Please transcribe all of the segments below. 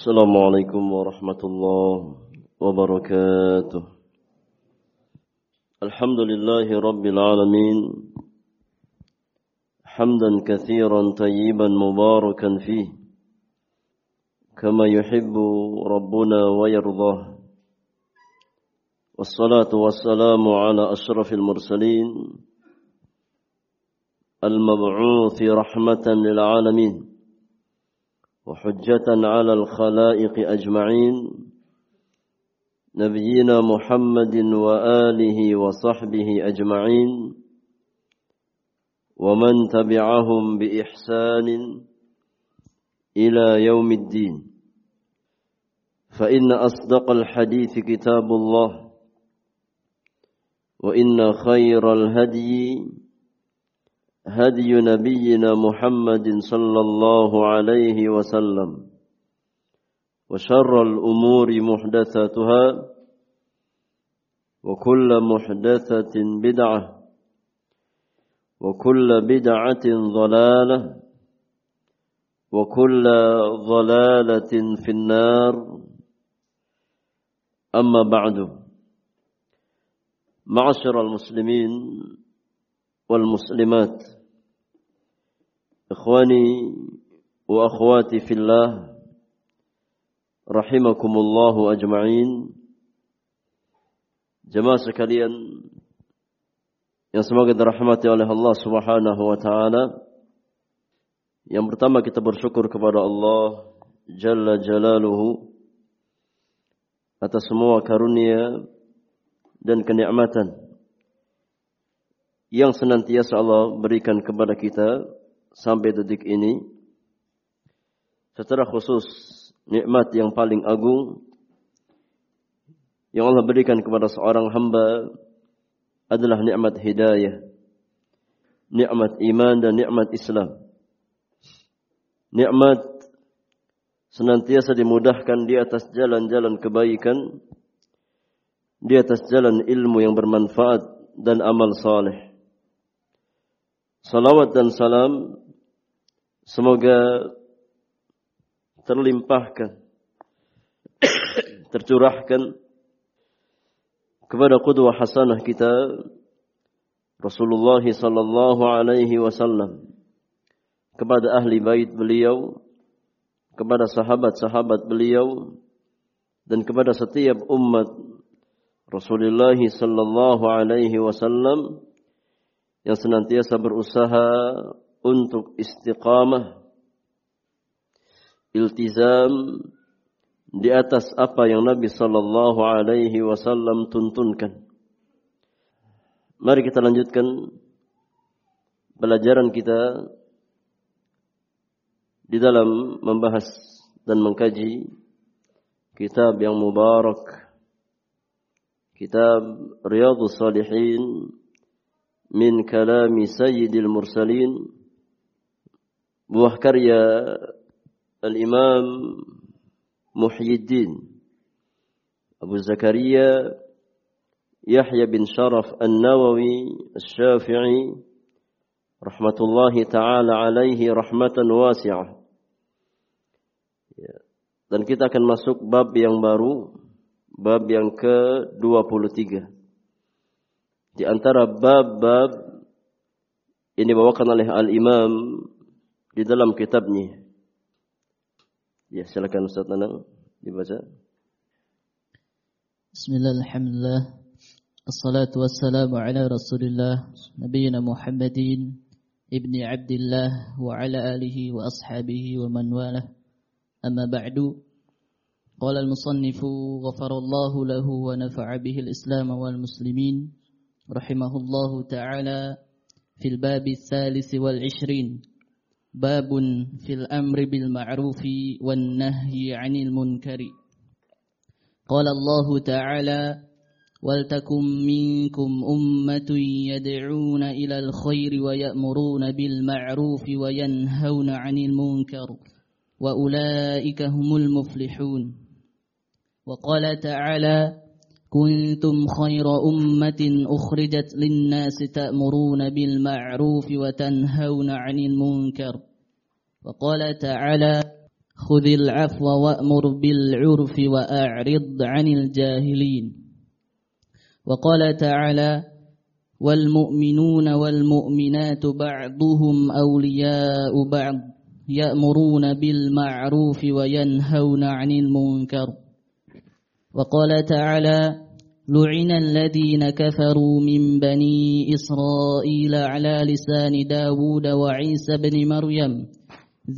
السلام عليكم ورحمة الله وبركاته. الحمد لله رب العالمين. حمدا كثيرا طيبا مباركا فيه. كما يحب ربنا ويرضاه. والصلاة والسلام على أشرف المرسلين المبعوث رحمة للعالمين. وحجة على الخلائق أجمعين. نبينا محمد وآله وصحبه أجمعين. ومن تبعهم بإحسان إلى يوم الدين. فإن أصدق الحديث كتاب الله. وإن خير الهدي هدي نبينا محمد صلى الله عليه وسلم وشر الأمور محدثاتها وكل محدثة بدعة وكل بدعة ضلالة وكل ضلالة في النار. أما بعد معشر المسلمين والمسلمات Ikhwani wa akhwati fillah rahimakumullah ajma'in. Jemaah sekalian yang semoga dirahmati Allah Subhanahu wa taala. Yang pertama kita bersyukur kepada Allah Jalla Jalaluhu atas semua karunia dan kenikmatan yang senantiasa Allah berikan kepada kita sampai detik ini secara khusus nikmat yang paling agung yang Allah berikan kepada seorang hamba adalah nikmat hidayah nikmat iman dan nikmat Islam. Nikmat senantiasa dimudahkan di atas jalan-jalan kebaikan di atas jalan ilmu yang bermanfaat dan amal saleh. Salawat dan salam semoga terlimpahkan, tercurahkan kepada qudwah hasanah kita Rasulullah sallallahu alaihi wasallam kepada ahli bait beliau kepada sahabat-sahabat beliau dan kepada setiap umat Rasulullah sallallahu alaihi wasallam yang senantiasa berusaha untuk istiqamah, iltizam di atas apa yang Nabi Sallallahu Alaihi Wasallam tuntunkan. Mari kita lanjutkan pelajaran kita di dalam membahas dan mengkaji kitab yang mubarak kitab Riyadhus Salihin min kalami Sayyidil Mursalin buah karya Al-Imam Muhyiddin Abu Zakaria Yahya bin Sharaf An-Nawawi Al-Syafi'i rahmatullahi taala alaihi rahmatan wasi'ah dan kita akan masuk bab yang baru bab yang ke-23 di antara bab-bab ini dibawakan oleh Al-Imam di dalam kitabnya. Ya, silakan Ustaz Nanang dibaca. Bismillah, alhamdulillah. Assalatu wassalamu ala rasulillah Nabiina Muhammadin Ibni Abdillah Wa ala alihi wa ashabihi wa man walah Amma ba'du Qala al-musannifu Ghafarallahu lahu wa nafa'a bihi al-islam wal muslimin رحمه الله تعالى في الباب الثالث والعشرين باب في الأمر بالمعروف والنهي عن المنكر. قال الله تعالى ولتكن منكم أمة يدعون إلى الخير ويأمرون بالمعروف وينهون عن المنكر وأولئك هم المفلحون وقال تعالى كنتم خير أمة أخرجت للناس تأمرون بالمعروف وتنهون عن المنكر. وقال تعالى خذ العفو وأمر بالعرف وأعرض عن الجاهلين. وقال تعالى والمؤمنون والمؤمنات بعضهم أولياء بعض يأمرون بالمعروف وينهون عن المنكر. وقال تعالى لعن الذين كفروا من بني إسرائيل على لسان داود وعيسى بن مريم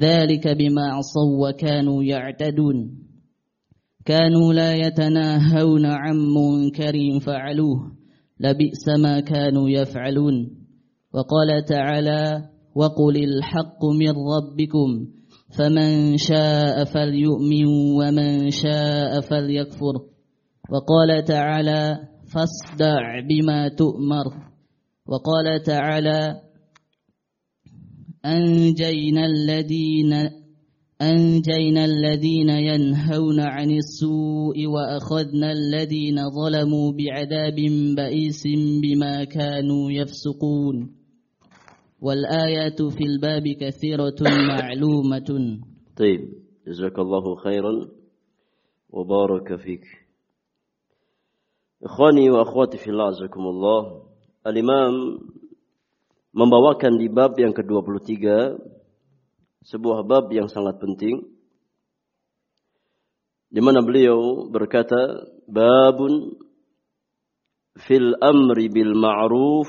ذلك بما عصوا وكانوا يعتدون. كانوا لا يتناهون عن منكر فعلوه لبئس ما كانوا يفعلون. وقال تعالى وقل الحق من ربكم فمن شاء فليؤمن ومن شاء فليكفر. وقال تعالى فاصدع بما تؤمر. وقال تعالى أنجينا الذين أنجينا الذين ينهون عن السوء وأخذنا الذين ظلموا بعذاب بئيس بما كانوا يفسقون. والآيات في الباب كثيرة معلومة طيب جزاك الله خيرا وبارك فيك إخواني وأخواتي في الله عزكم الله الإمام membawakan di bab yang ke-23 sebuah bab yang sangat penting di mana beliau berkata babun fil amri bil ma'ruf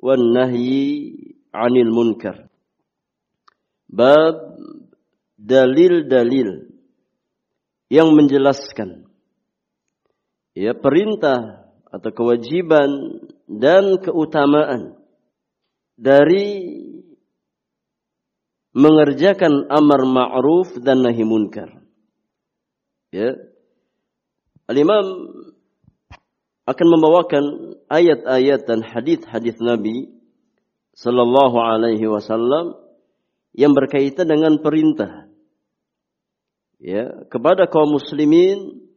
wan nahyi 'anil munkar bab dalil-dalil yang menjelaskan ya perintah atau kewajiban dan keutamaan dari mengerjakan amar ma'ruf dan nahi munkar. Ya. Al-Imam akan membawakan ayat-ayat dan hadis-hadis Nabi sallallahu alaihi wasallam yang berkaitan dengan perintah ya kepada kaum muslimin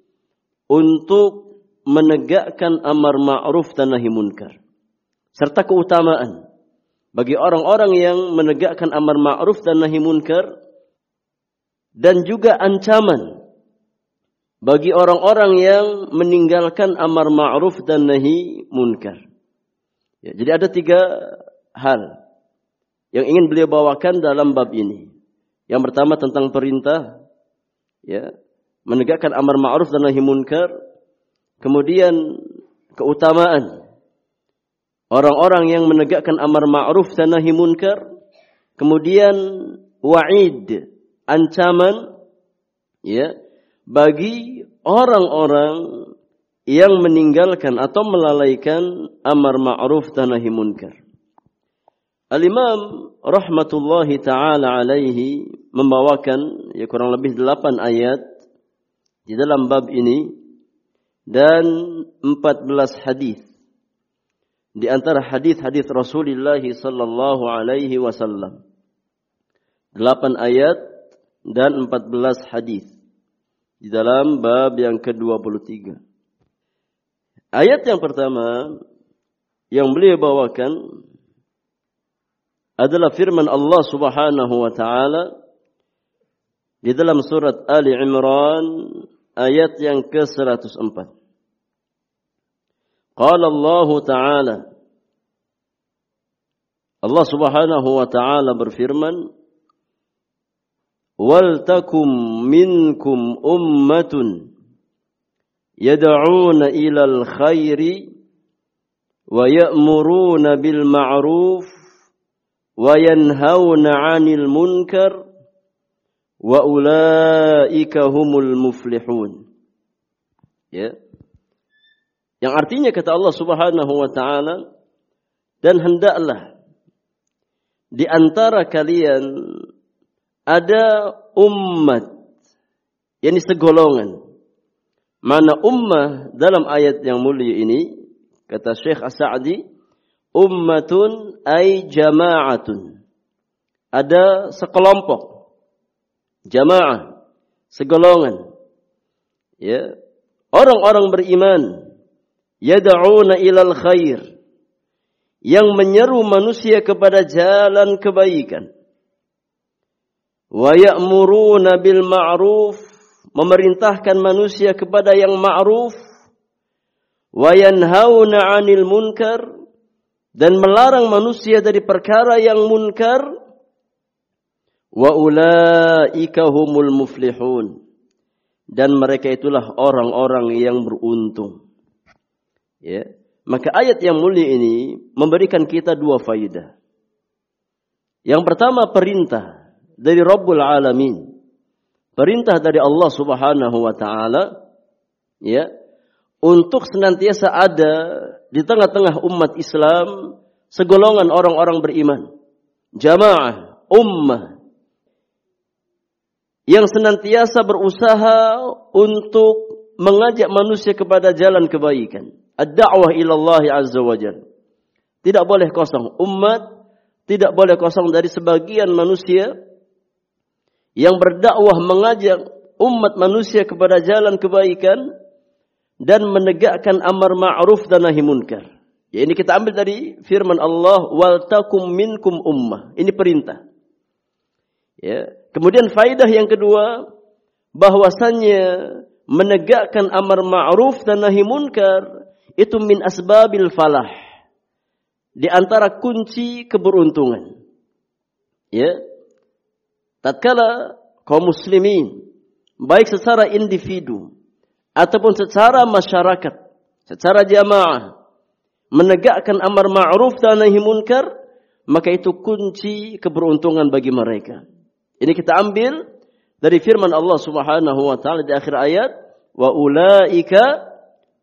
untuk menegakkan amar ma'ruf dan nahi munkar serta keutamaan bagi orang-orang yang menegakkan amar ma'ruf dan nahi munkar dan juga ancaman bagi orang-orang yang meninggalkan amar ma'ruf dan nahi munkar. Ya, jadi ada tiga hal yang ingin beliau bawakan dalam bab ini. Yang pertama tentang perintah, ya, menegakkan amar ma'ruf dan nahi munkar. Kemudian keutamaan orang-orang yang menegakkan amar ma'ruf dan nahi munkar, kemudian wa'id, ancaman ya bagi orang-orang yang meninggalkan atau melalaikan amar ma'ruf dan nahi munkar. Al-Imam rahmatullahi taala alaihi membawakan ya kurang lebih delapan ayat di dalam bab ini dan empat belas hadis di antara hadis-hadis Rasulullah sallallahu alaihi wasallam. Delapan ayat dan empat belas hadis di dalam bab yang ke-23. Ayat yang pertama yang beliau bawakan adalah firman Allah Subhanahu wa taala di dalam surat Ali Imran ayat yang ke-104. Qala Allah taala Allah Subhanahu wa taala berfirman Wal takum minkum ummatun yad'una ilal khairi wa ya'muruna bil ma'ruf wa yanhauna 'anil munkar wa ulaika humul muflihun ya. Yang artinya kata Allah Subhanahu wa taala dan hendaklah di antara kalian ada umat yakni segolongan. Mana ummah dalam ayat yang mulia ini kata Syekh As-Sa'di ummatun ay jama'atun. Ada sekelompok. Jamaah segolongan. Ya orang-orang beriman yad'una ilal khair. Yang menyeru manusia kepada jalan kebaikan wa ya'muruna bil ma'ruf memerintahkan manusia kepada yang ma'ruf. Wa yanhauna 'anil munkar dan melarang manusia dari perkara yang munkar. Wa ulaika humul muflihun dan mereka itulah orang-orang yang beruntung. Ya maka ayat yang mulia ini memberikan kita dua faidah. Yang pertama perintah dari Rabbul Alamin. Perintah dari Allah Subhanahu wa taala ya untuk senantiasa ada di tengah-tengah umat Islam segolongan orang-orang beriman jamaah ummah yang senantiasa berusaha untuk mengajak manusia kepada jalan kebaikan. Ad-da'wah azza wajalla tidak boleh kosong umat tidak boleh kosong dari sebagian manusia yang berdakwah mengajak umat manusia kepada jalan kebaikan dan menegakkan amar ma'ruf dan nahi munkar. Ya, ini kita ambil dari firman Allah wal takum minkum ummah. Ini perintah. Ya. Kemudian faidah yang kedua bahwasannya menegakkan amar ma'ruf dan nahi munkar itu min asbabil falah. Di antara kunci keberuntungan. Ya, tatkala kaum muslimin baik secara individu ataupun secara masyarakat, secara jamaah menegakkan amar ma'ruf dan nahi munkar, maka itu kunci keberuntungan bagi mereka. Ini kita ambil dari firman Allah Subhanahu wa taala di akhir ayat, wa ulaika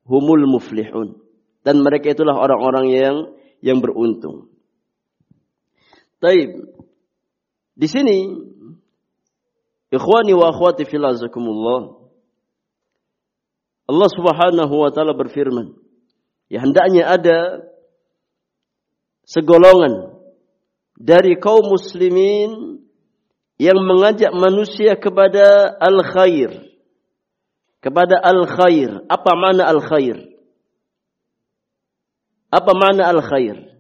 humul muflihun. Dan mereka itulah orang-orang yang yang beruntung. Taib. Di sini Ikhwani wa akhwati filazakumullah. Allah subhanahu wa ta'ala berfirman. Ya hendaknya ada segolongan dari kaum muslimin yang mengajak manusia kepada al-khair. Kepada al-khair. Apa makna al-khair? Apa makna al-khair?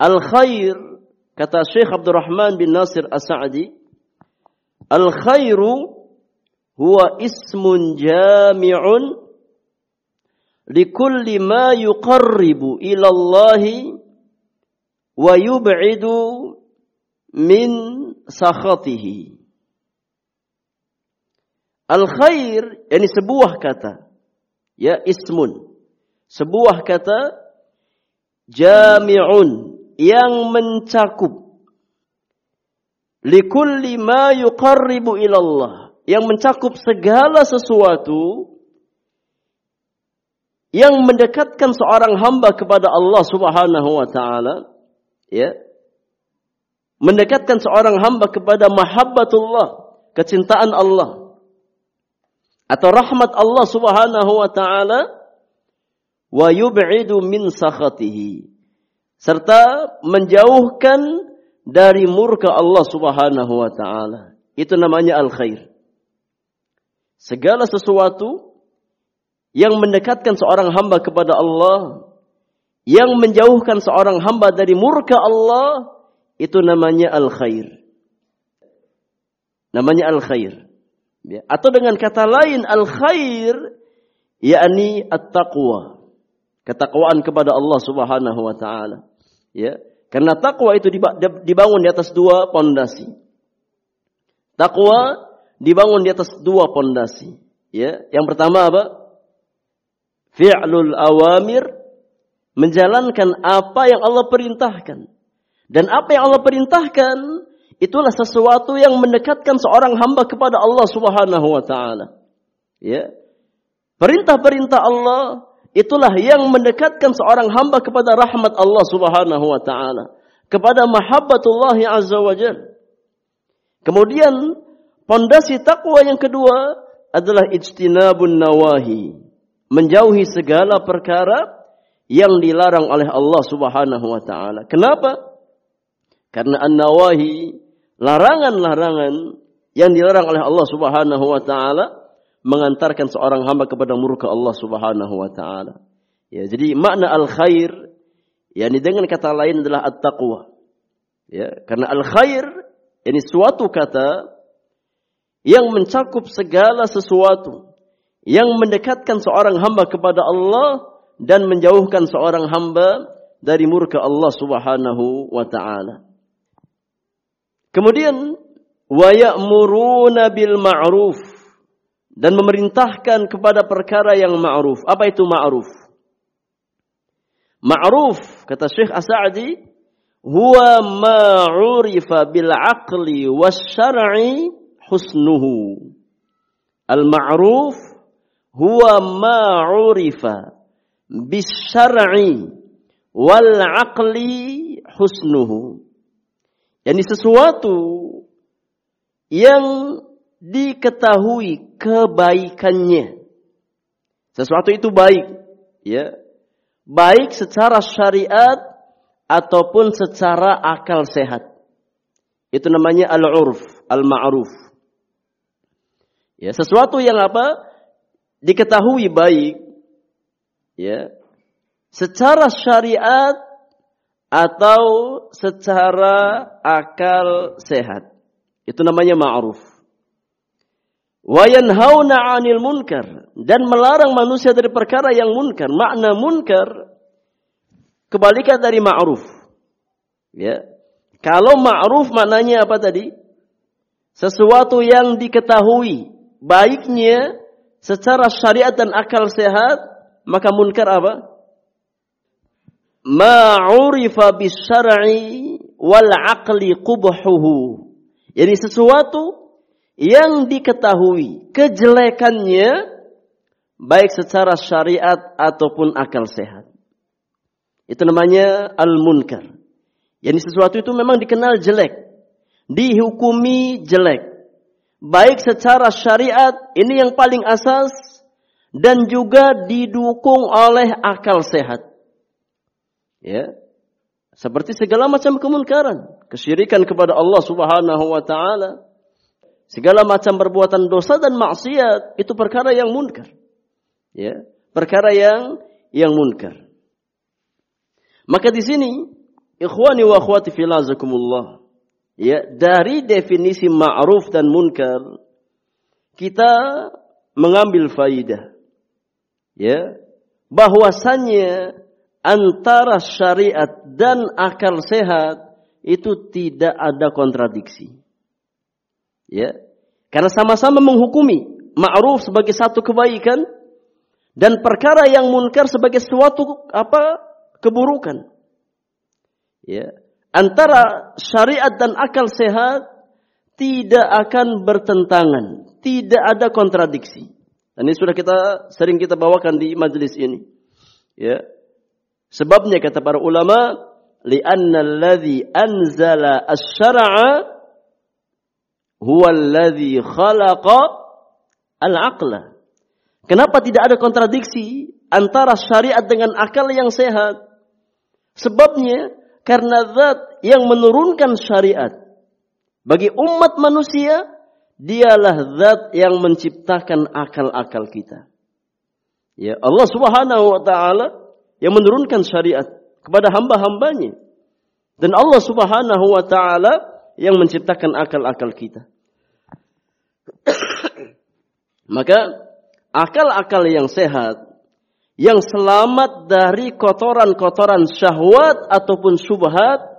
Al-khair, kata Syekh Abdurrahman bin Nasir As-Sa'di, Al-khairu huwa ismun jami'un likulli ma yuqarribu ila Allah wa yub'idu min sakhatihi. Al-khair yani sebuah kata ya ismun sebuah kata jami'un yang mencakup likulli ma yuqarribu ilallah. Yang mencakup segala sesuatu yang mendekatkan seorang hamba kepada Allah Subhanahu wa taala ya mendekatkan seorang hamba kepada mahabbatullah kecintaan Allah atau rahmat Allah Subhanahu wa taala wa yub'idu min sakhatihi serta menjauhkan dari murka Allah Subhanahu wa taala. Itu namanya al-khair. Segala sesuatu yang mendekatkan seorang hamba kepada Allah, yang menjauhkan seorang hamba dari murka Allah, itu namanya al-khair. Namanya al-khair. Ya. Atau dengan kata lain al-khair yakni at-taqwa. Ketakwaan kepada Allah Subhanahu wa taala. Ya. Karena takwa itu dibangun di atas dua pondasi. Takwa dibangun di atas dua pondasi. Ya, yang pertama apa? Fi'lul awamir menjalankan apa yang Allah perintahkan. Dan apa yang Allah perintahkan itulah sesuatu yang mendekatkan seorang hamba kepada Allah Subhanahu wa taala. Ya. Perintah-perintah Allah Itulah yang mendekatkan seorang hamba kepada rahmat Allah Subhanahu wa taala, kepada mahabbatullah azza wajal. Kemudian pondasi takwa yang kedua adalah ijtinabun nawahi, menjauhi segala perkara yang dilarang oleh Allah Subhanahu wa taala. Kenapa? Karena an-nawahi, larangan-larangan yang dilarang oleh Allah Subhanahu wa taala mengantarkan seorang hamba kepada murka Allah Subhanahu wa taala. Ya, jadi makna al-khair yakni dengan kata lain adalah at-taqwa. Ya, karena al-khair Ini suatu kata yang mencakup segala sesuatu yang mendekatkan seorang hamba kepada Allah dan menjauhkan seorang hamba dari murka Allah Subhanahu wa taala. Kemudian wa ya'muruna bil ma'ruf dan memerintahkan kepada perkara yang ma'ruf. Apa itu ma'ruf? Ma'ruf kata Syekh As-Sa'di huwa ma'urifa bil aqli wasyar'i husnuhu. Al-ma'ruf huwa ma'urifa bis syar'i wal aqli husnuhu. Yani sesuatu yang diketahui kebaikannya. Sesuatu itu baik, ya. Baik secara syariat ataupun secara akal sehat. Itu namanya al-urf, al-ma'ruf. Ya, sesuatu yang apa? Diketahui baik, ya. Secara syariat atau secara akal sehat. Itu namanya ma'ruf. Wa 'anil munkar dan melarang manusia dari perkara yang munkar. Makna munkar kebalikan dari ma'ruf. Ya. Kalau ma'ruf maknanya apa tadi? Sesuatu yang diketahui baiknya secara syariat dan akal sehat, maka munkar apa? Ma'urifa bisyar'i wal aqli qubhuhu. Jadi sesuatu yang diketahui kejelekannya baik secara syariat ataupun akal sehat. Itu namanya al-munkar. Yani sesuatu itu memang dikenal jelek, dihukumi jelek. Baik secara syariat, ini yang paling asas dan juga didukung oleh akal sehat. Ya. Seperti segala macam kemunkaran, kesyirikan kepada Allah Subhanahu wa taala, segala macam perbuatan dosa dan maksiat itu perkara yang munkar. Ya, perkara yang yang munkar. Maka di sini Ikhwani wa akhwati filazakumullah. Ya, dari definisi ma'ruf dan munkar kita mengambil faidah. Ya, bahwasannya antara syariat dan akal sehat itu tidak ada kontradiksi. Ya. Karena sama-sama menghukumi ma'ruf sebagai satu kebaikan dan perkara yang munkar sebagai suatu apa? keburukan. Ya. Antara syariat dan akal sehat tidak akan bertentangan, tidak ada kontradiksi. Dan ini sudah kita sering kita bawakan di majelis ini. Ya. Sebabnya kata para ulama, li'anna alladhi anzala asy-syar'a huwa alladhi khalaqa al-aqla. Kenapa tidak ada kontradiksi antara syariat dengan akal yang sehat? Sebabnya karena zat yang menurunkan syariat bagi umat manusia dialah zat yang menciptakan akal-akal kita. Ya, Allah Subhanahu wa taala yang menurunkan syariat kepada hamba-hambanya. Dan Allah Subhanahu wa taala yang menciptakan akal-akal kita. Maka akal-akal yang sehat yang selamat dari kotoran-kotoran syahwat ataupun subhat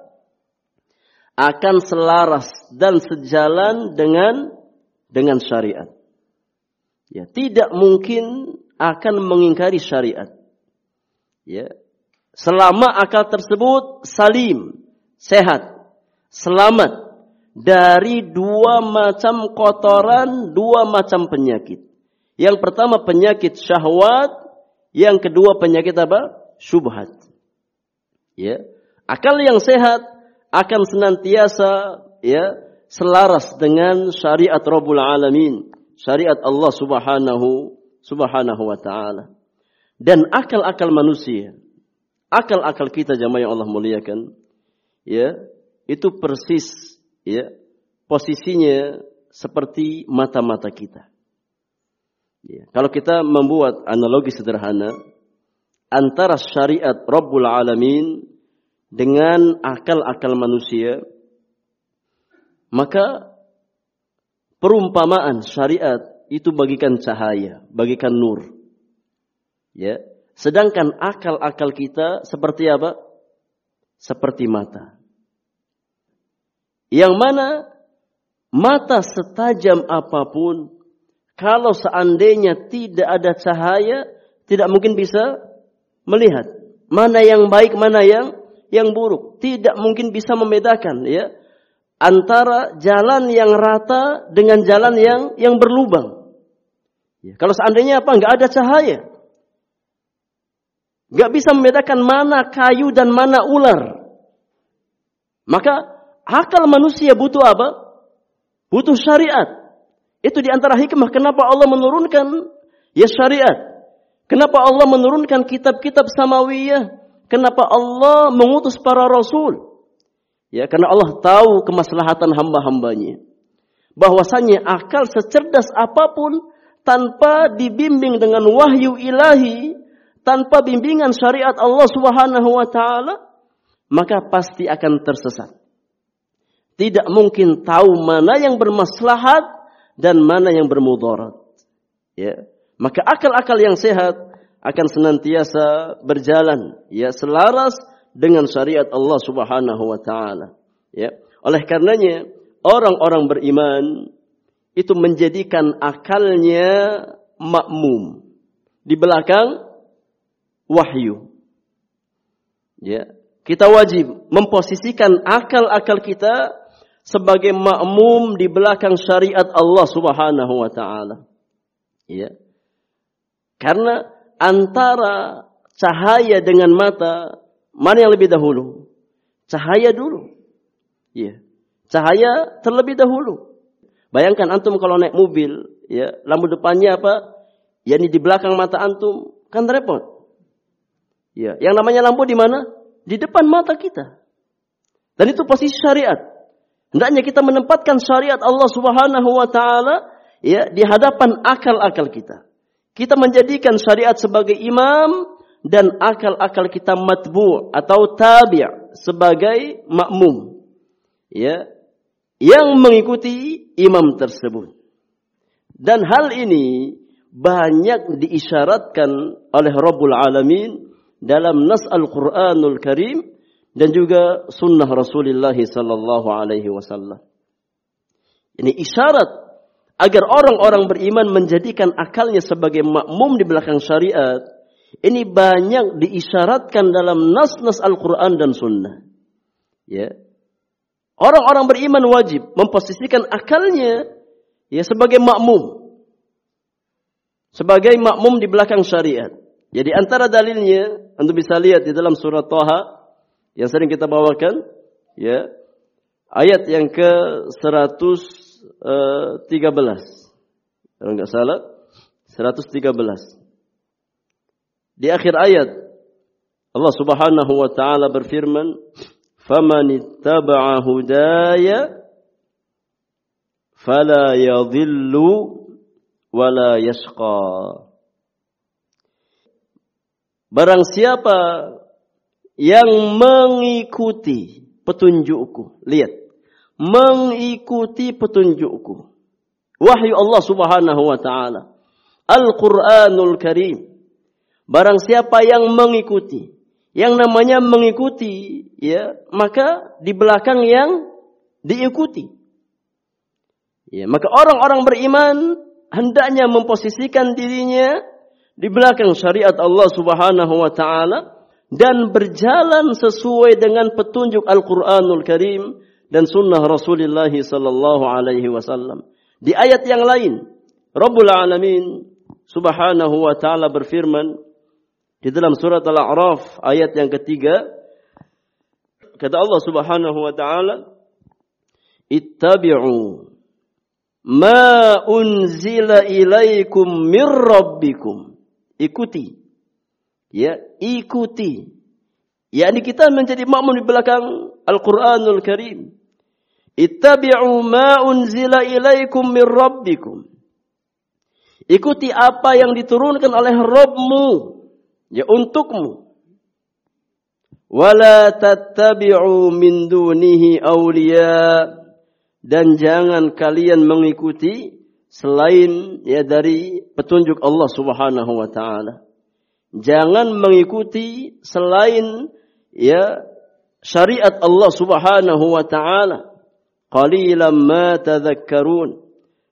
akan selaras dan sejalan dengan dengan syariat. Ya, tidak mungkin akan mengingkari syariat. Ya. Selama akal tersebut salim, sehat, selamat dari dua macam kotoran, dua macam penyakit. Yang pertama penyakit syahwat, yang kedua penyakit apa? Subhat. Ya. Akal yang sehat akan senantiasa ya selaras dengan syariat Rabbul Alamin, syariat Allah Subhanahu Subhanahu wa taala. Dan akal-akal manusia, akal-akal kita jamaah yang Allah muliakan, ya, itu persis ya posisinya seperti mata-mata kita. Ya. Kalau kita membuat analogi sederhana antara syariat Rabbul Alamin dengan akal-akal manusia, Maka perumpamaan syariat itu bagikan cahaya, bagikan nur. Ya. Sedangkan akal-akal kita seperti apa? Seperti mata. Yang mana mata setajam apa pun, kalau seandainya tidak ada cahaya, tidak mungkin bisa melihat mana yang baik, mana yang yang buruk. Tidak mungkin bisa membedakan ya antara jalan yang rata dengan jalan yang yang berlubang. Ya, kalau seandainya apa? Nggak ada cahaya, nggak bisa membedakan mana kayu dan mana ular. Maka akal manusia butuh apa? Butuh syariat. Itu di antara hikmah kenapa Allah menurunkan ya syariat. Kenapa Allah menurunkan kitab-kitab samawiyah Kenapa Allah mengutus para rasul? Ya, karena Allah tahu kemaslahatan hamba-hambanya. Bahwasanya akal secerdas apa pun tanpa dibimbing dengan wahyu ilahi, tanpa bimbingan syariat Allah Subhanahu wa taala, maka pasti akan tersesat. Tidak mungkin tahu mana yang bermaslahat dan mana yang bermudarat. Ya. Maka akal-akal yang sehat akan senantiasa berjalan ya selaras dengan syariat Allah Subhanahu wa taala. Ya. Oleh karenanya orang-orang beriman itu menjadikan akalnya makmum. Di belakang wahyu. Ya. Kita wajib memposisikan akal-akal kita sebagai makmum di belakang syariat Allah Subhanahu wa taala ya karena antara cahaya dengan mata, mana yang lebih dahulu? Cahaya dulu. Iya. Cahaya terlebih dahulu. Bayangkan antum kalau naik mobil, ya, lampu depannya apa? Ya ini di belakang mata antum, kan repot. Ya, yang namanya lampu di mana? Di depan mata kita. Dan itu posisi syariat. Hendaknya kita menempatkan syariat Allah Subhanahu wa taala ya di hadapan akal-akal kita. Kita menjadikan syariat sebagai imam dan akal-akal kita matbu atau tabi' sebagai makmum. Ya. Yang mengikuti imam tersebut. Dan hal ini banyak diisyaratkan oleh Rabbul Alamin dalam nas Al-Quranul Karim dan juga sunnah Rasulullah sallallahu alaihi wasallam. Ini isyarat agar orang-orang beriman menjadikan akalnya sebagai makmum di belakang syariat. Ini banyak diisyaratkan dalam nas-nas Al-Quran dan Sunnah. Ya. Orang-orang beriman wajib memposisikan akalnya ya sebagai makmum. Sebagai makmum di belakang syariat. Jadi antara dalilnya, Anda bisa lihat di dalam surat Toha yang sering kita bawakan, ya, ayat yang ke 100 13. Kalau nggak salah 113. Di akhir ayat Allah Subhanahu wa taala berfirman, "Faman ittaba'a hudaya fala yadhillu wala yashqa." Barang siapa yang mengikuti petunjukku, lihat mengikuti petunjukku. Wahyu Allah Subhanahu wa taala. Al-Qur'anul Karim. Barang siapa yang mengikuti, yang namanya mengikuti, ya, maka di belakang yang diikuti. Ya, maka orang-orang beriman hendaknya memposisikan dirinya di belakang syariat Allah Subhanahu wa taala dan berjalan sesuai dengan petunjuk Al-Qur'anul Karim dan sunnah Rasulullah sallallahu alaihi wasallam. Di ayat yang lain, Rabbul Alamin Subhanahu wa taala berfirman di dalam surat Al-A'raf ayat yang ketiga kata Allah Subhanahu wa taala ittabi'u ma unzila ilaikum mir rabbikum ikuti ya ikuti yakni kita menjadi makmum di belakang Al-Qur'anul Karim Ittabi'u ma unzila ilaikum min rabbikum. Ikuti apa yang diturunkan oleh Rabbmu ya untukmu. Wala tattabi'u min dunihi awliya dan jangan kalian mengikuti selain ya dari petunjuk Allah Subhanahu wa taala. Jangan mengikuti selain ya syariat Allah Subhanahu wa taala. Qalilan ma tadhakkarun.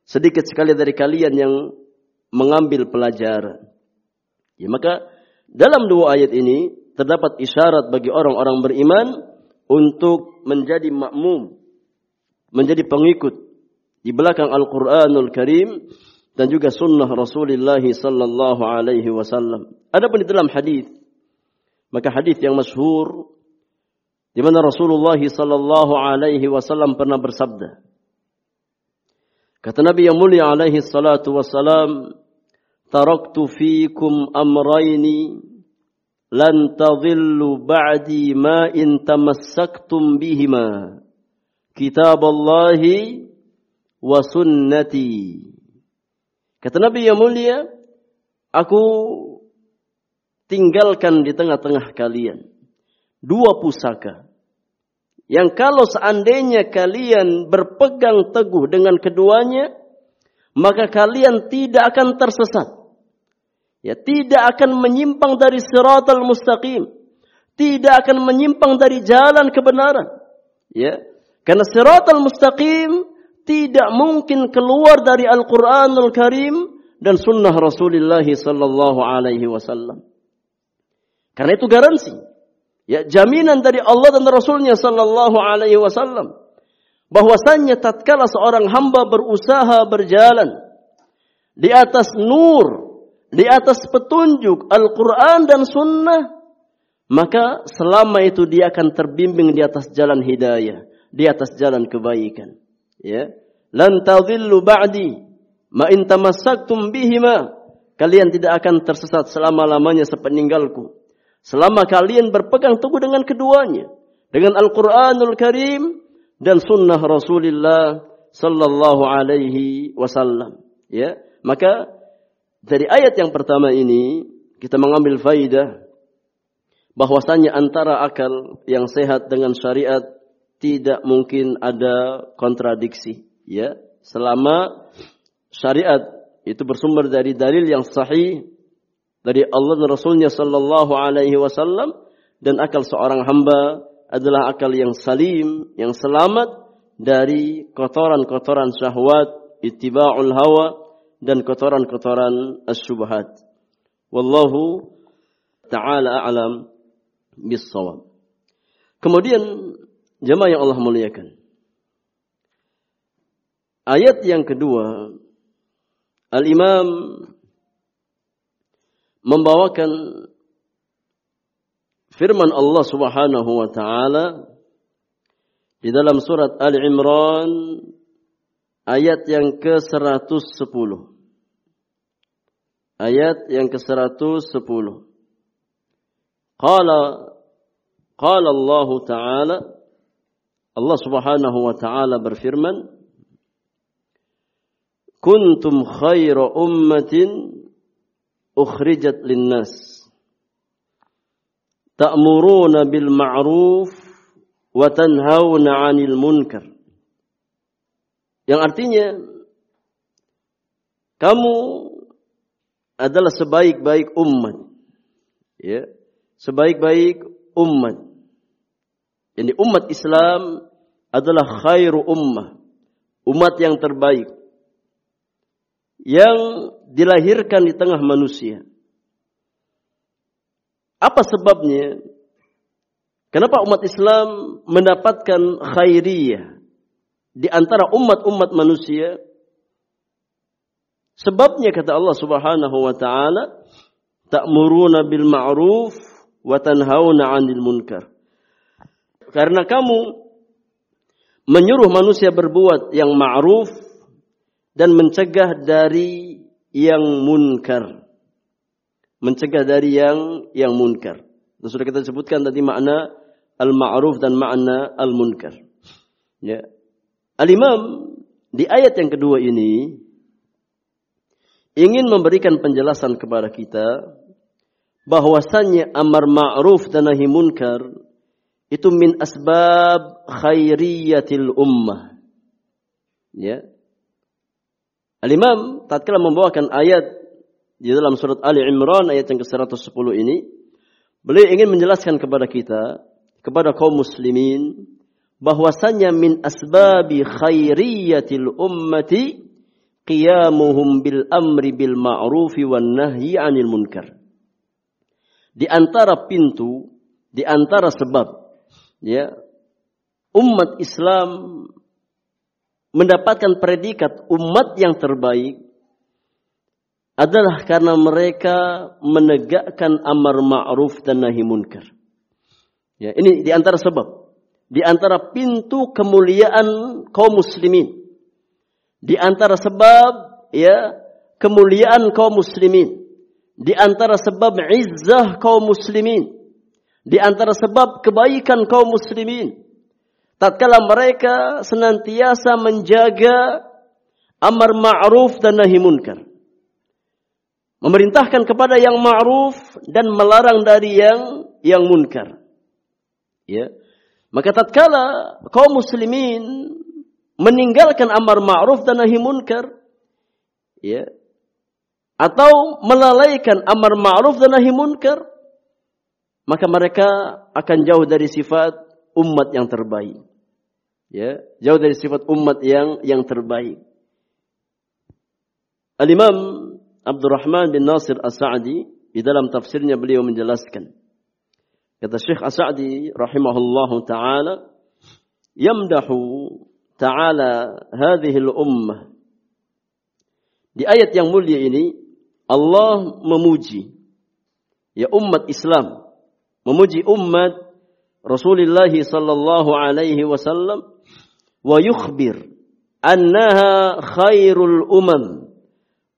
Sedikit sekali dari kalian yang mengambil pelajaran. Ya, maka dalam dua ayat ini terdapat isyarat bagi orang-orang beriman untuk menjadi makmum, menjadi pengikut di belakang Al-Quranul Karim dan juga sunnah Rasulullah sallallahu alaihi wasallam. Adapun di dalam hadis maka hadis yang masyhur di mana Rasulullah sallallahu alaihi wasallam pernah bersabda Kata Nabi yang mulia alaihi salatu wassalam Taraktu fikum amraini lan tadhillu ba'di ma in tamassaktum bihima kitab Allahi wa sunnati. Kata Nabi yang mulia, aku tinggalkan di tengah-tengah kalian dua pusaka. Yang kalau seandainya kalian berpegang teguh dengan keduanya, maka kalian tidak akan tersesat. Ya, tidak akan menyimpang dari siratal mustaqim. Tidak akan menyimpang dari jalan kebenaran. Ya, karena siratal mustaqim tidak mungkin keluar dari Al-Quranul Karim dan sunnah Rasulullah sallallahu alaihi wasallam. Karena itu garansi. Ya, jaminan dari Allah dan Rasulnya sallallahu alaihi wasallam bahwasannya tatkala seorang hamba berusaha berjalan di atas nur, di atas petunjuk Al-Quran dan Sunnah, maka selama itu dia akan terbimbing di atas jalan hidayah, di atas jalan kebaikan ya. Lan tadhillu ba'di ma in tamassaktum bihima. Kalian tidak akan tersesat selama-lamanya sepeninggalku. Selama kalian berpegang teguh dengan keduanya dengan Al-Qur'anul Karim dan sunnah Rasulullah sallallahu alaihi wasallam. Ya. Maka dari ayat yang pertama ini kita mengambil faidah bahwasanya antara akal yang sehat dengan syariat tidak mungkin ada kontradiksi ya. Selama syariat itu bersumber dari dalil yang sahih dari Allah dan Rasulnya Sallallahu Alaihi Wasallam dan akal seorang hamba adalah akal yang salim yang selamat dari kotoran-kotoran syahwat ittiba'ul hawa dan kotoran-kotoran as-subhat wallahu taala alam bis kemudian Jemaah yang Allah muliakan. Ayat yang kedua, Al-Imam membawakan firman Allah Subhanahu wa taala di dalam surat Ali Imran ayat yang ke-110. Ayat yang ke-110. Qala qala Allah taala Allah Subhanahu wa taala berfirman, "Kuntum khaira ummatin ukhrijat linnas ta'muruna bil ma'ruf wa tanhauna 'anil munkar." Yang artinya kamu adalah sebaik-baik umat. Ya, sebaik-baik umat jadi umat Islam adalah khairu ummah. Umat yang terbaik. Yang dilahirkan di tengah manusia. Apa sebabnya? Kenapa umat Islam mendapatkan khairiyah di antara umat-umat manusia? Sebabnya kata Allah Subhanahu wa taala, ta'muruna bil ma'ruf wa tanhauna 'anil munkar. Karena kamu menyuruh manusia berbuat yang ma'ruf dan mencegah dari yang munkar. Mencegah dari yang yang munkar. Dan sudah kita sebutkan tadi makna al-ma'ruf dan makna al-munkar. Ya. Al-Imam di ayat yang kedua ini ingin memberikan penjelasan kepada kita bahwasannya amar ma'ruf dan nahi munkar itu min asbab khairiyatil ummah. Ya. Al-Imam tatkala membawakan ayat di dalam surat Ali Imran ayat yang ke-110 ini, beliau ingin menjelaskan kepada kita, kepada kaum muslimin, bahwasanya min asbabi khairiyatil ummati qiyamuhum bil amri bil ma'rufi wan nahyi 'anil munkar. Di antara pintu, di antara sebab ya umat Islam mendapatkan predikat umat yang terbaik adalah karena mereka menegakkan amar ma'ruf dan nahi munkar. Ya, ini di antara sebab, di antara pintu kemuliaan kaum muslimin. Di antara sebab ya kemuliaan kaum muslimin. Di antara sebab izzah kaum muslimin. Di antara sebab kebaikan kaum muslimin tatkala mereka senantiasa menjaga amar ma'ruf dan nahi munkar. Memerintahkan kepada yang ma'ruf dan melarang dari yang yang munkar. Ya. Maka tatkala kaum muslimin meninggalkan amar ma'ruf dan nahi munkar, ya, atau melalaikan amar ma'ruf dan nahi munkar, maka mereka akan jauh dari sifat umat yang terbaik. Ya jauh dari sifat umat yang yang terbaik. Al Imam Abdurrahman bin Nasir As-Sa'di di dalam tafsirnya beliau menjelaskan. Kata Syekh As-Sa'di rahimahullahu taala yamdahu ta'ala hadhihi al-ummah di ayat yang mulia ini Allah memuji ya umat Islam memuji umat Rasulullah sallallahu alaihi wasallam wa yukhbir annaha khairul umam.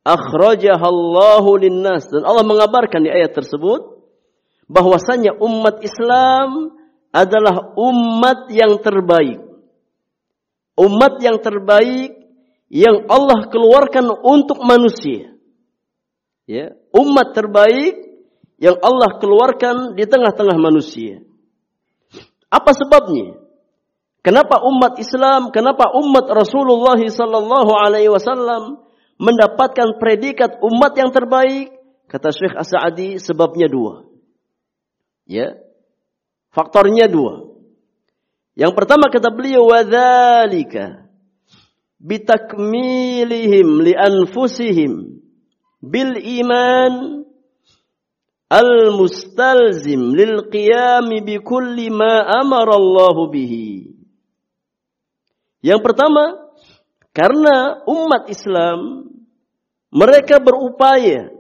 Akhrajaha Allahu linnas. Dan Allah mengabarkan di ayat tersebut bahwasanya umat Islam adalah umat yang terbaik. Umat yang terbaik yang Allah keluarkan untuk manusia. Ya umat terbaik yang Allah keluarkan di tengah-tengah manusia apa sebabnya Kenapa umat Islam, kenapa umat Rasulullah sallallahu alaihi wasallam mendapatkan predikat umat yang terbaik? Kata Syekh As-Sa'di sebabnya dua. Ya. Faktornya dua. Yang pertama kata beliau wadzalika bitakmilihim li anfusihim bil iman al mustalzim lil qiyam bi kulli ma amara Allah bihi yang pertama, karena umat Islam mereka berupaya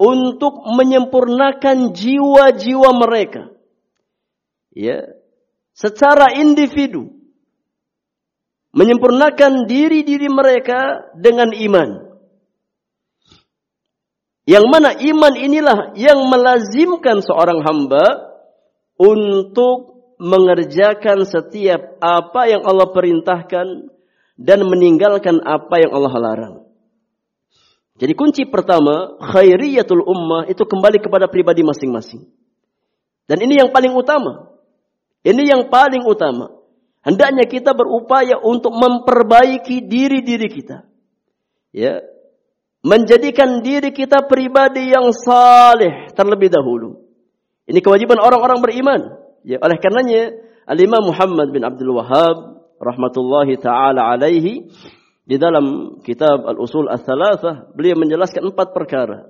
untuk menyempurnakan jiwa-jiwa mereka. Ya, secara individu menyempurnakan diri-diri mereka dengan iman. Yang mana iman inilah yang melazimkan seorang hamba untuk mengerjakan setiap apa yang Allah perintahkan dan meninggalkan apa yang Allah larang. Jadi kunci pertama, khairiyatul ummah itu kembali kepada pribadi masing-masing. Dan ini yang paling utama. Ini yang paling utama. Hendaknya kita berupaya untuk memperbaiki diri-diri kita. Ya. Menjadikan diri kita pribadi yang saleh terlebih dahulu. Ini kewajiban orang-orang beriman. Ya, oleh karenanya Al-Imam Muhammad bin Abdul Wahhab rahmatullahi taala alaihi di dalam kitab Al-Usul Ats-Tsalatsah beliau menjelaskan empat perkara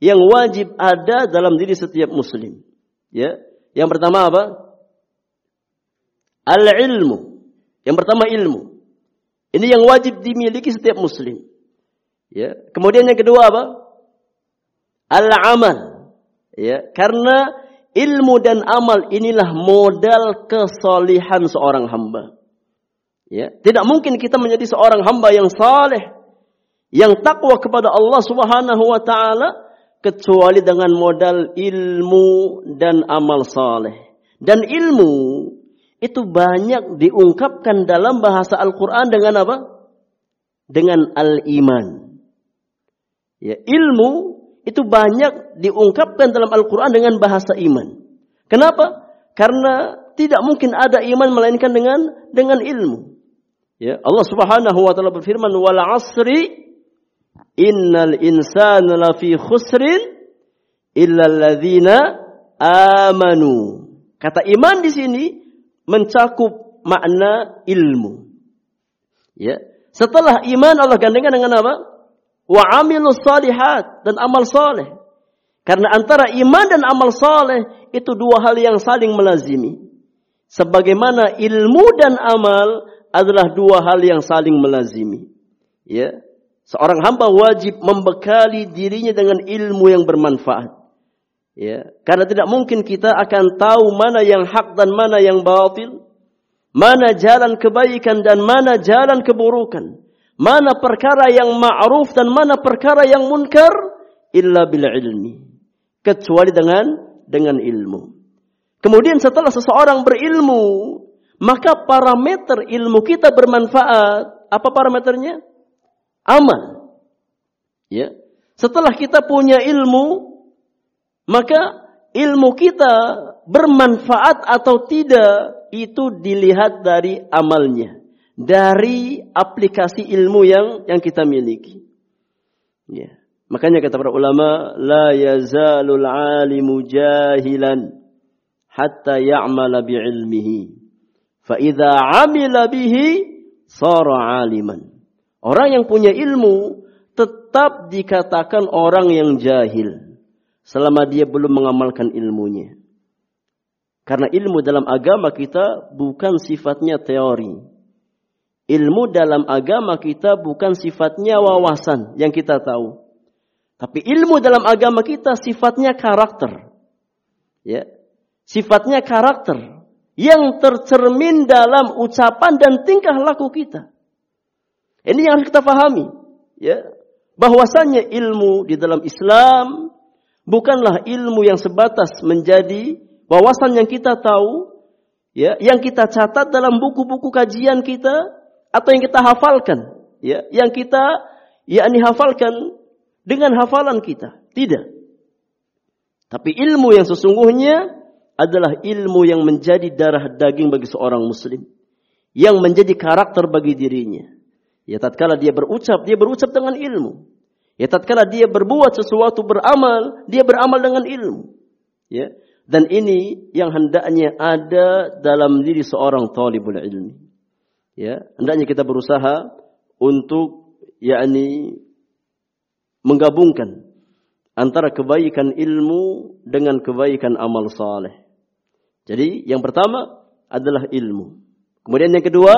yang wajib ada dalam diri setiap muslim. Ya. Yang pertama apa? Al-ilmu. Yang pertama ilmu. Ini yang wajib dimiliki setiap muslim. Ya. Kemudian yang kedua apa? Al-amal. Ya, karena ilmu dan amal inilah modal kesalihan seorang hamba. Ya, tidak mungkin kita menjadi seorang hamba yang saleh, yang takwa kepada Allah Subhanahu wa taala kecuali dengan modal ilmu dan amal saleh. Dan ilmu itu banyak diungkapkan dalam bahasa Al-Qur'an dengan apa? Dengan al-iman. Ya, ilmu itu banyak diungkapkan dalam Al-Quran dengan bahasa iman. Kenapa? Karena tidak mungkin ada iman melainkan dengan dengan ilmu. Ya, Allah Subhanahu wa taala berfirman wal asri innal insana lafi khusrin illa alladzina amanu. Kata iman di sini mencakup makna ilmu. Ya. Setelah iman Allah gandengkan dengan apa? Wa amilus salihat dan amal saleh. Karena antara iman dan amal saleh itu dua hal yang saling melazimi. Sebagaimana ilmu dan amal adalah dua hal yang saling melazimi. Ya. Seorang hamba wajib membekali dirinya dengan ilmu yang bermanfaat. Ya, karena tidak mungkin kita akan tahu mana yang hak dan mana yang batil, mana jalan kebaikan dan mana jalan keburukan, mana perkara yang ma'ruf dan mana perkara yang munkar illa bil ilmi kecuali dengan dengan ilmu. Kemudian setelah seseorang berilmu, maka parameter ilmu kita bermanfaat. Apa parameternya? Amal. Ya. Setelah kita punya ilmu, maka ilmu kita bermanfaat atau tidak itu dilihat dari amalnya, dari aplikasi ilmu yang yang kita miliki. Ya. Makanya kata para ulama, la yazalul alimu jahilan hatta ya'mala bi'ilmihi. Fa idza 'amila bihi sara 'aliman. Orang yang punya ilmu tetap dikatakan orang yang jahil selama dia belum mengamalkan ilmunya. Karena ilmu dalam agama kita bukan sifatnya teori. Ilmu dalam agama kita bukan sifatnya wawasan yang kita tahu. Tapi ilmu dalam agama kita sifatnya karakter. Ya. Sifatnya karakter yang tercermin dalam ucapan dan tingkah laku kita. Ini yang harus kita pahami, ya. Bahwasanya ilmu di dalam Islam bukanlah ilmu yang sebatas menjadi wawasan yang kita tahu, ya, yang kita catat dalam buku-buku kajian kita atau yang kita hafalkan, ya, yang kita yakni hafalkan dengan hafalan kita. Tidak. Tapi ilmu yang sesungguhnya adalah ilmu yang menjadi darah daging bagi seorang muslim. Yang menjadi karakter bagi dirinya. Ya tatkala dia berucap, dia berucap dengan ilmu. Ya tatkala dia berbuat sesuatu beramal, dia beramal dengan ilmu. Ya. Dan ini yang hendaknya ada dalam diri seorang talibul ilmi. Ya, hendaknya kita berusaha untuk yakni menggabungkan antara kebaikan ilmu dengan kebaikan amal saleh. Jadi yang pertama adalah ilmu. Kemudian yang kedua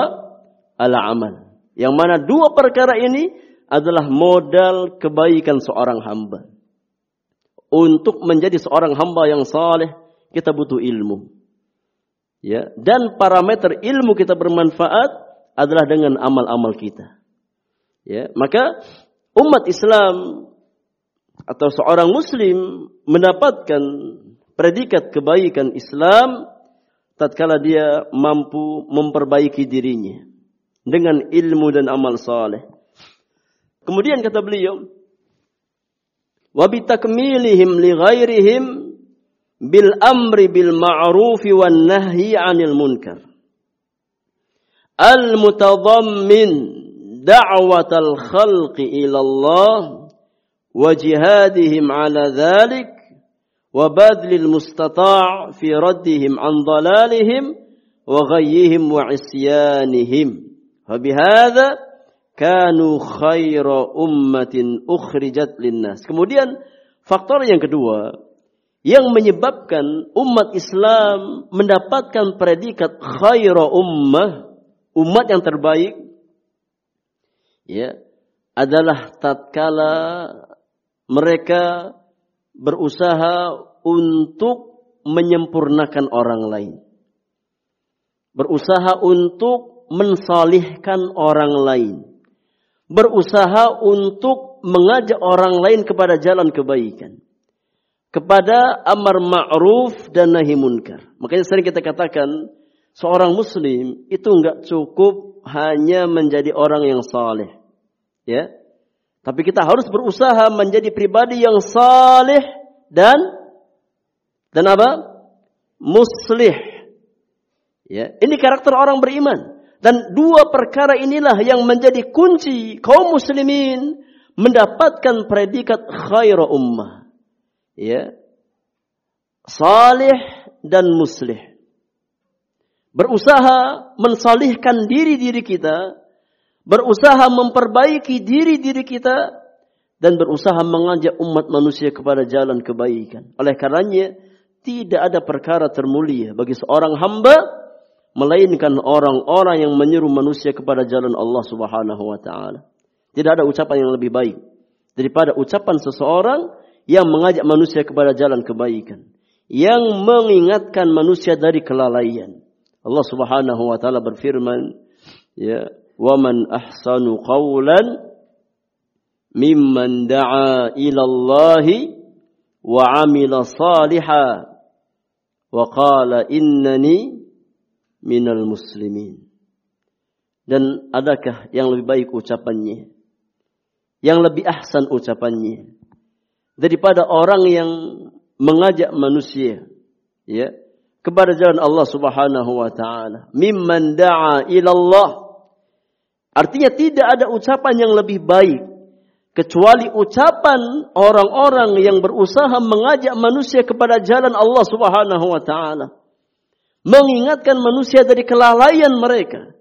adalah amal. Yang mana dua perkara ini adalah modal kebaikan seorang hamba. Untuk menjadi seorang hamba yang saleh, kita butuh ilmu. Ya, dan parameter ilmu kita bermanfaat adalah dengan amal-amal kita. Ya, maka umat Islam atau seorang muslim mendapatkan predikat kebaikan Islam tatkala dia mampu memperbaiki dirinya dengan ilmu dan amal saleh. Kemudian kata beliau, wa bitakmilihim li ghairihim bil amri bil ma'ruf wan nahyi 'anil munkar. المتضمّن دعوة الخلق إلى الله وجهادهم على ذلك وبذل المستطاع في badlil عن ضلالهم وغيهم وعصيانهم، فبهذا كانوا خير أمة أخرجت للناس. kemudian faktor yang kedua yang menyebabkan umat Islam mendapatkan predikat khaira ummah umat yang terbaik ya adalah tatkala mereka berusaha untuk menyempurnakan orang lain. Berusaha untuk mensalihkan orang lain. Berusaha untuk mengajak orang lain kepada jalan kebaikan. Kepada amar ma'ruf dan nahi munkar. Makanya sering kita katakan, seorang muslim itu enggak cukup hanya menjadi orang yang saleh. Ya. Tapi kita harus berusaha menjadi pribadi yang saleh dan dan apa? Muslih. Ya, ini karakter orang beriman. Dan dua perkara inilah yang menjadi kunci kaum muslimin mendapatkan predikat khaira ummah. Ya. Salih dan muslih. Berusaha mensalihkan diri-diri kita, berusaha memperbaiki diri-diri kita dan berusaha mengajak umat manusia kepada jalan kebaikan. Oleh karenanya tidak ada perkara termulia bagi seorang hamba melainkan orang-orang yang menyeru manusia kepada jalan Allah Subhanahu wa taala. Tidak ada ucapan yang lebih baik daripada ucapan seseorang yang mengajak manusia kepada jalan kebaikan, yang mengingatkan manusia dari kelalaian. Allah Subhanahu wa taala berfirman, ya, "Wa man ahsanu qawlan mimman da'a ila Allah wa 'amila salihan wa qala innani minal muslimin. Dan adakah yang lebih baik ucapannya? Yang lebih ahsan ucapannya daripada orang yang mengajak manusia ya kepada jalan Allah Subhanahu wa taala. Mimman da'a ila Allah. Artinya tidak ada ucapan yang lebih baik kecuali ucapan orang-orang yang berusaha mengajak manusia kepada jalan Allah Subhanahu wa taala mengingatkan manusia dari kelalaian mereka,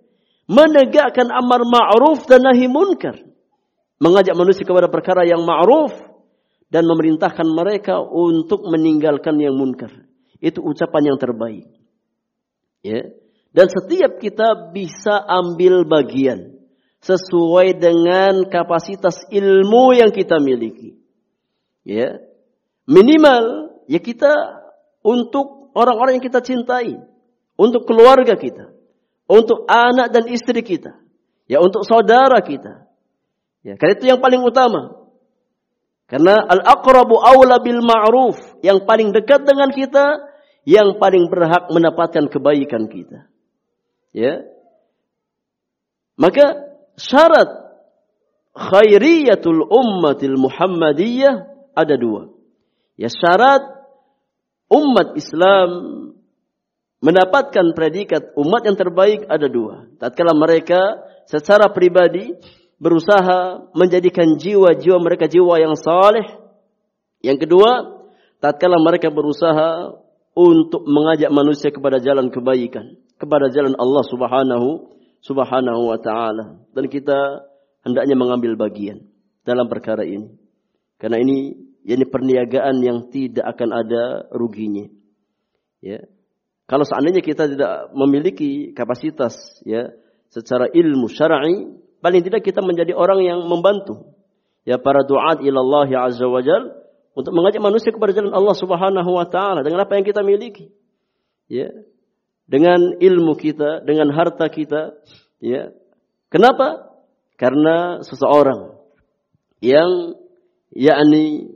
menegakkan amar ma'ruf dan nahi munkar, mengajak manusia kepada perkara yang ma'ruf dan memerintahkan mereka untuk meninggalkan yang munkar. Itu ucapan yang terbaik. Ya. Dan setiap kita bisa ambil bagian sesuai dengan kapasitas ilmu yang kita miliki. Ya. Minimal ya kita untuk orang-orang yang kita cintai untuk keluarga kita, untuk anak dan istri kita, ya untuk saudara kita. Ya, karena itu yang paling utama. Karena al-aqrabu aula bil ma'ruf, yang paling dekat dengan kita, yang paling berhak mendapatkan kebaikan kita. Ya. Maka syarat khairiyatul ummatil muhammadiyah ada dua. Ya syarat umat Islam mendapatkan predikat umat yang terbaik ada dua. Tatkala mereka secara pribadi berusaha menjadikan jiwa-jiwa mereka jiwa yang saleh. Yang kedua, tatkala mereka berusaha untuk mengajak manusia kepada jalan kebaikan, kepada jalan Allah Subhanahu Subhanahu wa taala. Dan kita hendaknya mengambil bagian dalam perkara ini. Karena ini ini perniagaan yang tidak akan ada ruginya. Ya, kalau seandainya kita tidak memiliki kapasitas ya secara ilmu syar'i, paling tidak kita menjadi orang yang membantu ya para duat ilallah ya azza wajal untuk mengajak manusia kepada jalan Allah Subhanahu wa taala dengan apa yang kita miliki. Ya. Dengan ilmu kita, dengan harta kita, ya. Kenapa? Karena seseorang yang yakni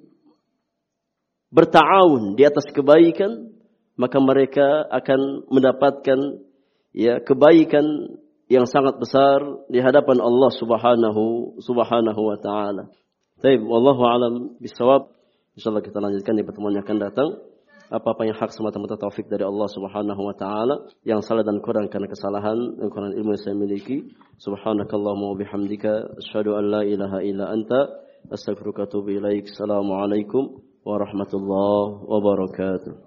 bertawun di atas kebaikan maka mereka akan mendapatkan ya kebaikan yang sangat besar di hadapan Allah Subhanahu Subhanahu wa taala. Baik, wallahu alam bisawab. Insyaallah kita lanjutkan di pertemuan yang akan datang. Apa-apa yang hak semata-mata taufik dari Allah Subhanahu wa taala, yang salah dan kurang karena kesalahan dan kurang ilmu yang saya miliki. Subhanakallahumma wa bihamdika asyhadu an la ilaha illa anta astaghfiruka wa. Assalamualaikum warahmatullahi wabarakatuh.